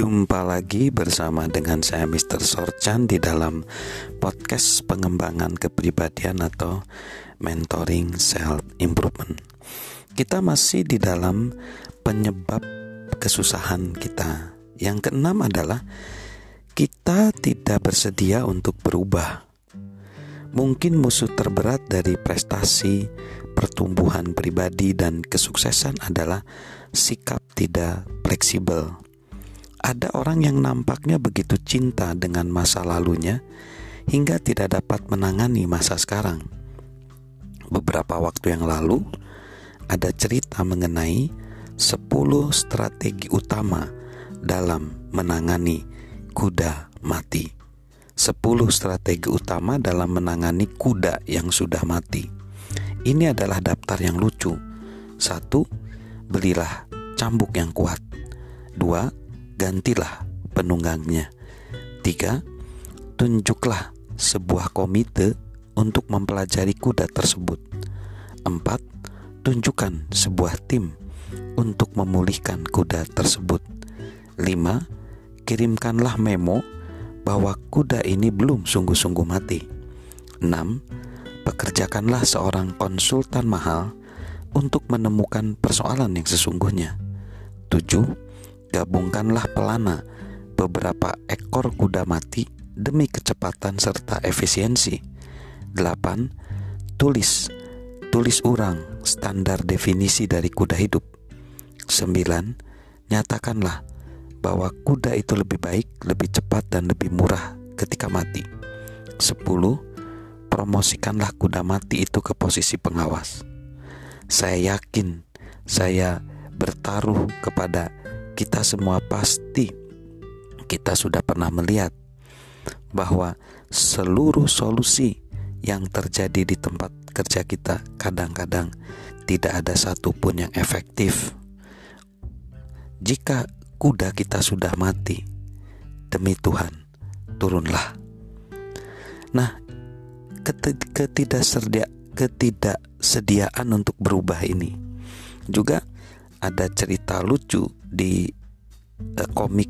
Jumpa lagi bersama dengan saya Mr. Sorchan di dalam podcast pengembangan kepribadian atau mentoring self improvement. Kita masih di dalam penyebab kesusahan kita. Yang keenam adalah kita tidak bersedia untuk berubah. Mungkin musuh terberat dari prestasi, pertumbuhan pribadi dan kesuksesan adalah sikap tidak fleksibel ada orang yang nampaknya begitu cinta dengan masa lalunya hingga tidak dapat menangani masa sekarang. Beberapa waktu yang lalu, ada cerita mengenai 10 strategi utama dalam menangani kuda mati. 10 strategi utama dalam menangani kuda yang sudah mati. Ini adalah daftar yang lucu. Satu, belilah cambuk yang kuat. Dua, gantilah penunggangnya. Tiga, tunjuklah sebuah komite untuk mempelajari kuda tersebut. Empat, tunjukkan sebuah tim untuk memulihkan kuda tersebut. Lima, kirimkanlah memo bahwa kuda ini belum sungguh-sungguh mati. Enam, pekerjakanlah seorang konsultan mahal untuk menemukan persoalan yang sesungguhnya. Tujuh, gabungkanlah pelana beberapa ekor kuda mati demi kecepatan serta efisiensi. 8. Tulis tulis urang standar definisi dari kuda hidup. 9. Nyatakanlah bahwa kuda itu lebih baik, lebih cepat dan lebih murah ketika mati. 10. Promosikanlah kuda mati itu ke posisi pengawas. Saya yakin saya bertaruh kepada kita semua pasti kita sudah pernah melihat bahwa seluruh solusi yang terjadi di tempat kerja kita kadang-kadang tidak ada satupun yang efektif. Jika kuda kita sudah mati, demi Tuhan, turunlah. Nah, ketidaksedia, ketidaksediaan untuk berubah ini juga ada cerita lucu di uh, komik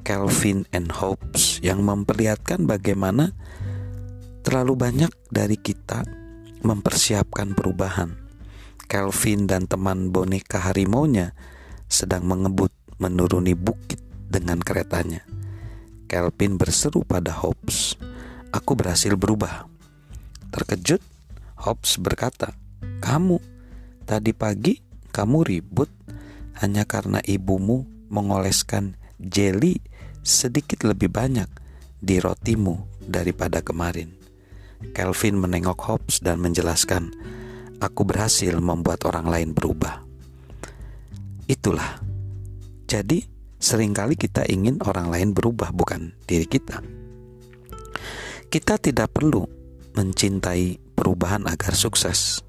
Calvin and Hobbes yang memperlihatkan bagaimana terlalu banyak dari kita mempersiapkan perubahan. Calvin dan teman boneka harimaunya sedang mengebut menuruni bukit dengan keretanya. Calvin berseru pada Hobbes, "Aku berhasil berubah." Terkejut, Hobbes berkata, "Kamu tadi pagi kamu ribut hanya karena ibumu mengoleskan jeli sedikit lebih banyak di rotimu daripada kemarin. Kelvin menengok Hobbes dan menjelaskan, "Aku berhasil membuat orang lain berubah." Itulah. Jadi, sering kali kita ingin orang lain berubah, bukan diri kita. Kita tidak perlu mencintai perubahan agar sukses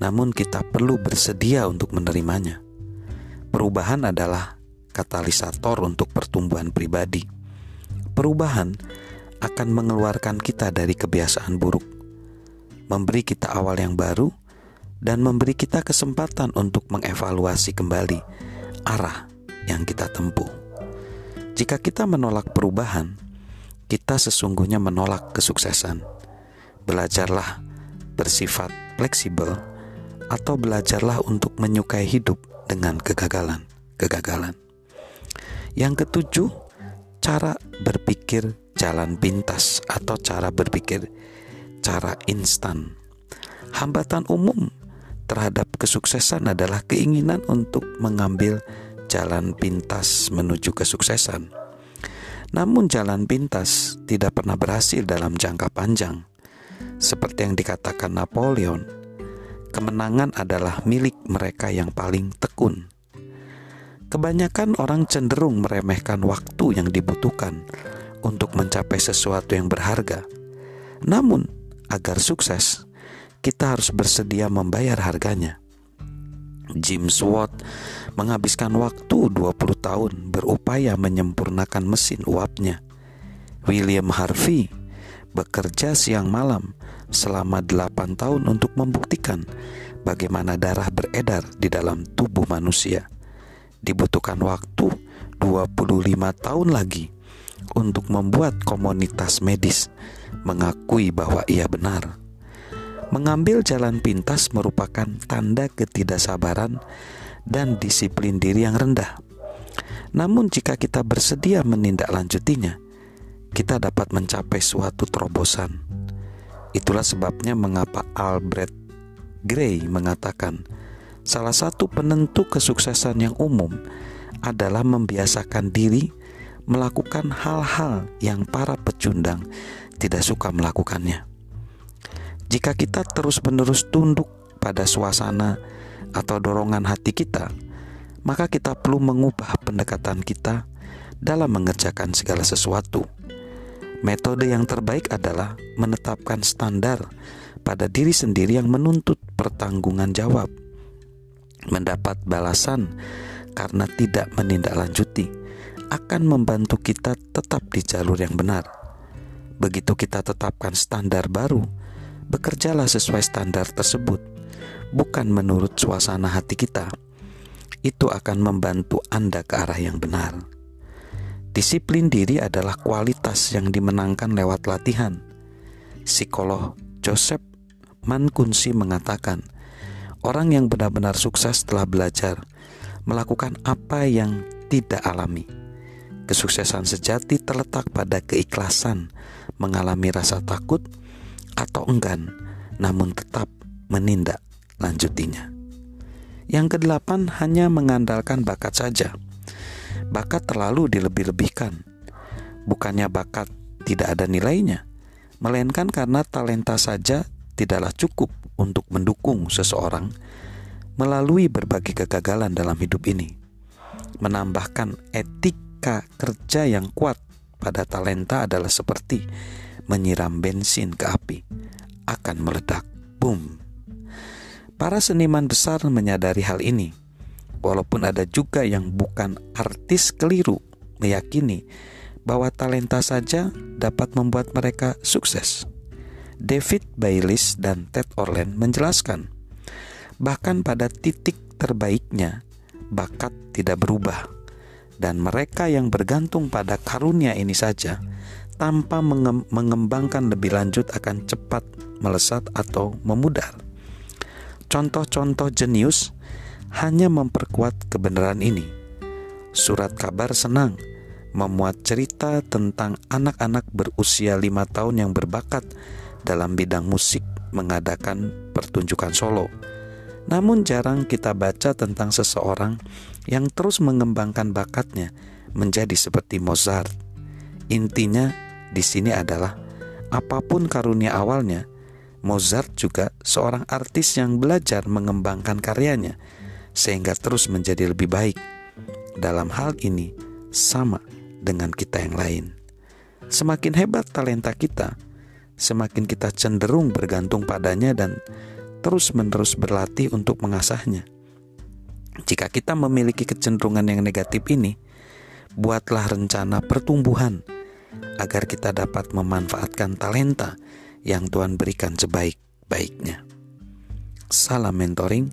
namun kita perlu bersedia untuk menerimanya. Perubahan adalah katalisator untuk pertumbuhan pribadi. Perubahan akan mengeluarkan kita dari kebiasaan buruk, memberi kita awal yang baru, dan memberi kita kesempatan untuk mengevaluasi kembali arah yang kita tempuh. Jika kita menolak perubahan, kita sesungguhnya menolak kesuksesan. Belajarlah bersifat fleksibel atau belajarlah untuk menyukai hidup dengan kegagalan. Kegagalan. Yang ketujuh, cara berpikir jalan pintas atau cara berpikir cara instan. Hambatan umum terhadap kesuksesan adalah keinginan untuk mengambil jalan pintas menuju kesuksesan. Namun jalan pintas tidak pernah berhasil dalam jangka panjang. Seperti yang dikatakan Napoleon, kemenangan adalah milik mereka yang paling tekun. Kebanyakan orang cenderung meremehkan waktu yang dibutuhkan untuk mencapai sesuatu yang berharga. Namun, agar sukses, kita harus bersedia membayar harganya. James Watt menghabiskan waktu 20 tahun berupaya menyempurnakan mesin uapnya. William Harvey bekerja siang malam selama 8 tahun untuk membuktikan bagaimana darah beredar di dalam tubuh manusia. dibutuhkan waktu 25 tahun lagi untuk membuat komunitas medis mengakui bahwa ia benar. Mengambil jalan pintas merupakan tanda ketidaksabaran dan disiplin diri yang rendah. Namun, jika kita bersedia menindaklanjutinya, kita dapat mencapai suatu terobosan. Itulah sebabnya mengapa Albert Gray mengatakan, salah satu penentu kesuksesan yang umum adalah membiasakan diri melakukan hal-hal yang para pecundang tidak suka melakukannya. Jika kita terus-menerus tunduk pada suasana atau dorongan hati kita, maka kita perlu mengubah pendekatan kita dalam mengerjakan segala sesuatu. Metode yang terbaik adalah menetapkan standar pada diri sendiri yang menuntut pertanggungan jawab, mendapat balasan karena tidak menindaklanjuti akan membantu kita tetap di jalur yang benar. Begitu kita tetapkan standar baru, bekerjalah sesuai standar tersebut, bukan menurut suasana hati kita. Itu akan membantu Anda ke arah yang benar. Disiplin diri adalah kualitas yang dimenangkan lewat latihan. Psikolog Joseph Mankunsi mengatakan, orang yang benar-benar sukses telah belajar melakukan apa yang tidak alami. Kesuksesan sejati terletak pada keikhlasan mengalami rasa takut atau enggan, namun tetap menindak lanjutinya. Yang kedelapan hanya mengandalkan bakat saja. Bakat terlalu dilebih-lebihkan. Bukannya bakat tidak ada nilainya, melainkan karena talenta saja tidaklah cukup untuk mendukung seseorang melalui berbagai kegagalan dalam hidup ini. Menambahkan etika kerja yang kuat pada talenta adalah seperti menyiram bensin ke api akan meledak. Boom. Para seniman besar menyadari hal ini. Walaupun ada juga yang bukan artis keliru meyakini bahwa talenta saja dapat membuat mereka sukses. David Baylis dan Ted Orland menjelaskan, bahkan pada titik terbaiknya, bakat tidak berubah, dan mereka yang bergantung pada karunia ini saja tanpa mengembangkan lebih lanjut akan cepat melesat atau memudar. Contoh-contoh jenius hanya memperkuat kebenaran ini. Surat kabar senang memuat cerita tentang anak-anak berusia lima tahun yang berbakat dalam bidang musik mengadakan pertunjukan solo. Namun jarang kita baca tentang seseorang yang terus mengembangkan bakatnya menjadi seperti Mozart. Intinya di sini adalah apa pun karunia awalnya, Mozart juga seorang artis yang belajar mengembangkan karyanya sehingga terus menjadi lebih baik. Dalam hal ini sama dengan kita yang lain. Semakin hebat talenta kita, semakin kita cenderung bergantung padanya dan terus-menerus berlatih untuk mengasahnya. Jika kita memiliki kecenderungan yang negatif ini, buatlah rencana pertumbuhan agar kita dapat memanfaatkan talenta yang Tuhan berikan sebaik-baiknya. Salam mentoring,